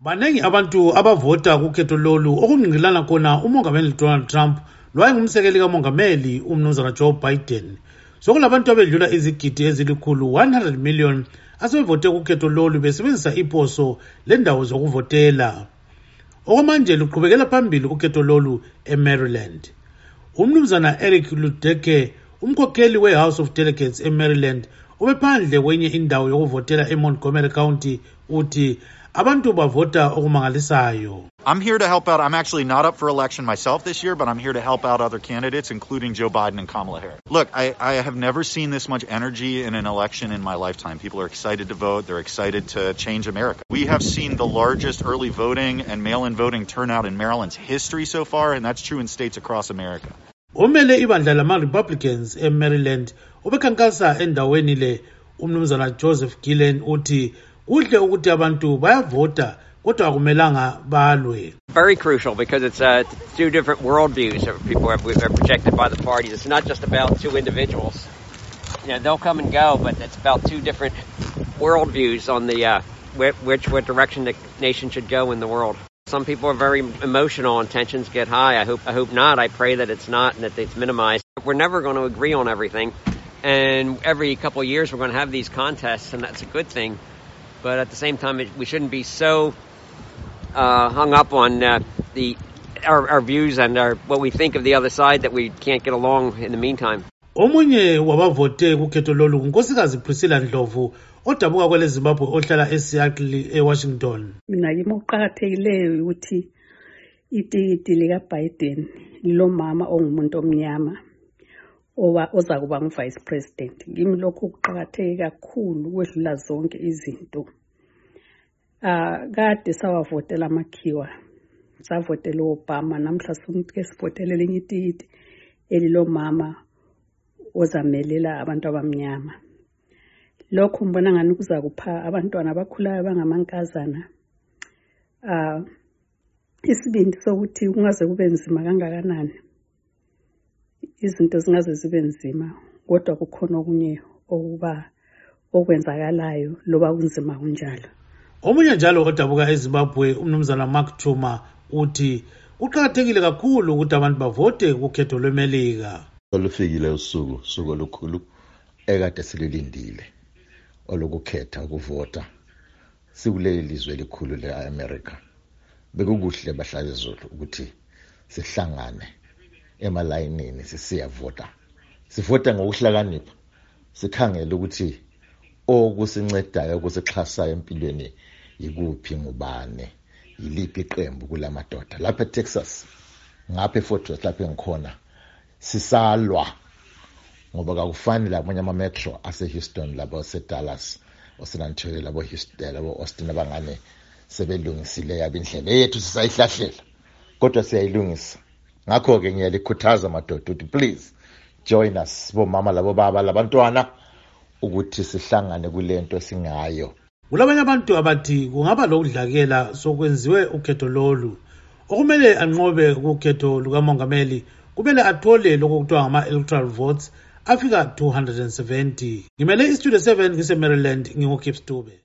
baningi abantu abavota kukhetho lolu. Okungqingilana khona umongameli donald trump lwayengumsekeli kamongameli umnumzana joe biden. Sokulabantu abedlula izigidi ezilikhulu 100 million asebevote kukhetho lolu besebenzisa iposo lendawo zokuvotela. Okwamanje luqhubekela phambili ukhetho lolu emaryland. Umnumzana eric ludeke umkhokheli we-house of delegates emaryland ubephandle kwenye indawo yokuvotela emontgomery county uthi abantu bavota okumangalisayo I'm here to help out. I'm actually not up for election myself this year, but I'm here to help out other candidates, including Joe Biden and Kamala Harris. Look, I, I have never seen this much energy in an election in my lifetime. People are excited to vote. They're excited to change America. We have seen the largest early voting and mail-in voting turnout in Maryland's history so far, and that's true in states across America. Omele ibandla lama-republicans emaryland ubekhankasa endaweni le umnumzana joseph gillen uthi kuhle ukuthi abantu bayavota kodwa akumelanga balwe very crucial because it's uh, two different worldviews that people are, are projected by the parties. It's not just about two individuals. You know, they'll come and go, but it's about two different worldviews on the uh, which what direction the nation should go in the world. Some people are very emotional and tensions get high. I hope I hope not. I pray that it's not and that it's minimized. We're never going to agree on everything, and every couple of years we're going to have these contests, and that's a good thing. but at the same time, it, we shouldn't be so uh, hung up on uh, the our, our views and our, what we think of the other side that we can't get along in the meantime. Omunye wabavote kukhetho lolu ngunkosikazi priscilla ndlovu odabuka kwele zimbabwe ohlala eseattle ewashington. Mina kimi okuqakathekileyo ukuthi itikiti likabiden lilomama ongumuntu omnyama oza kuba ngu-vice president. Kimi lokhu kuqakatheke kakhulu ukwedlula zonke izinto. Uh, kade sawavotela amakhiwa savotela u-obama namhla ke sivotele elinye itikiti elilomama ozamelela abantu abamnyama. Lokhu ngibona ngani kuza kupha abantwana abakhulayo bangamankazana uh, isibindi sokuthi kungaze kube nzima kangakanani izinto zingaze zibe nzima kodwa kukhona okunye okuba okwenzakalayo loba kunzima kunjalo. Omunye njalo odabuka ezimbabwe umnumzana mark tuma uthi kuqakathekile kakhulu ukuthi abantu bavote kukhetho lwemelika. Olufikile usuku usuku olukhulu ekade sililindile olokukhetha ukuvota. Sikuleli lizwe elikhulu le-amerika. Bekukuhle bahlale zulu ukuthi sihlangane emalayinini sisiyavota. Sivota ngokuhlakanipha sikhangele ukuthi okusincedayo okusixhasayo empilweni yikuphi ngubane yiliphi iqembu kulamadoda. Lapha eTexas ngapha eFort Worth lapha engikhona sisalwa ngoba kakufani labanye ama-metro ase-houston labo ase-dallas osan antonio labo houston labo austin abangane sebelungisile yabo indlela eyethu sisayihlahlela kodwa siyayilungisa. Ngakho-ke ngiyalikhuthaza madoda ukuthi please join us bomama labobaba labantwana ukuthi sihlangane kule nto singayo kulabanye abantu abathi kungaba lokudlakela sokwenziwe ukhetho lolu. Okumele anqobe kukhetho lukamongameli kumele athole lokho kuthiwa ngama-electoral votes afika 270 ngimele istudio 7 ngisemaryland ngingukipstube ngingukip stube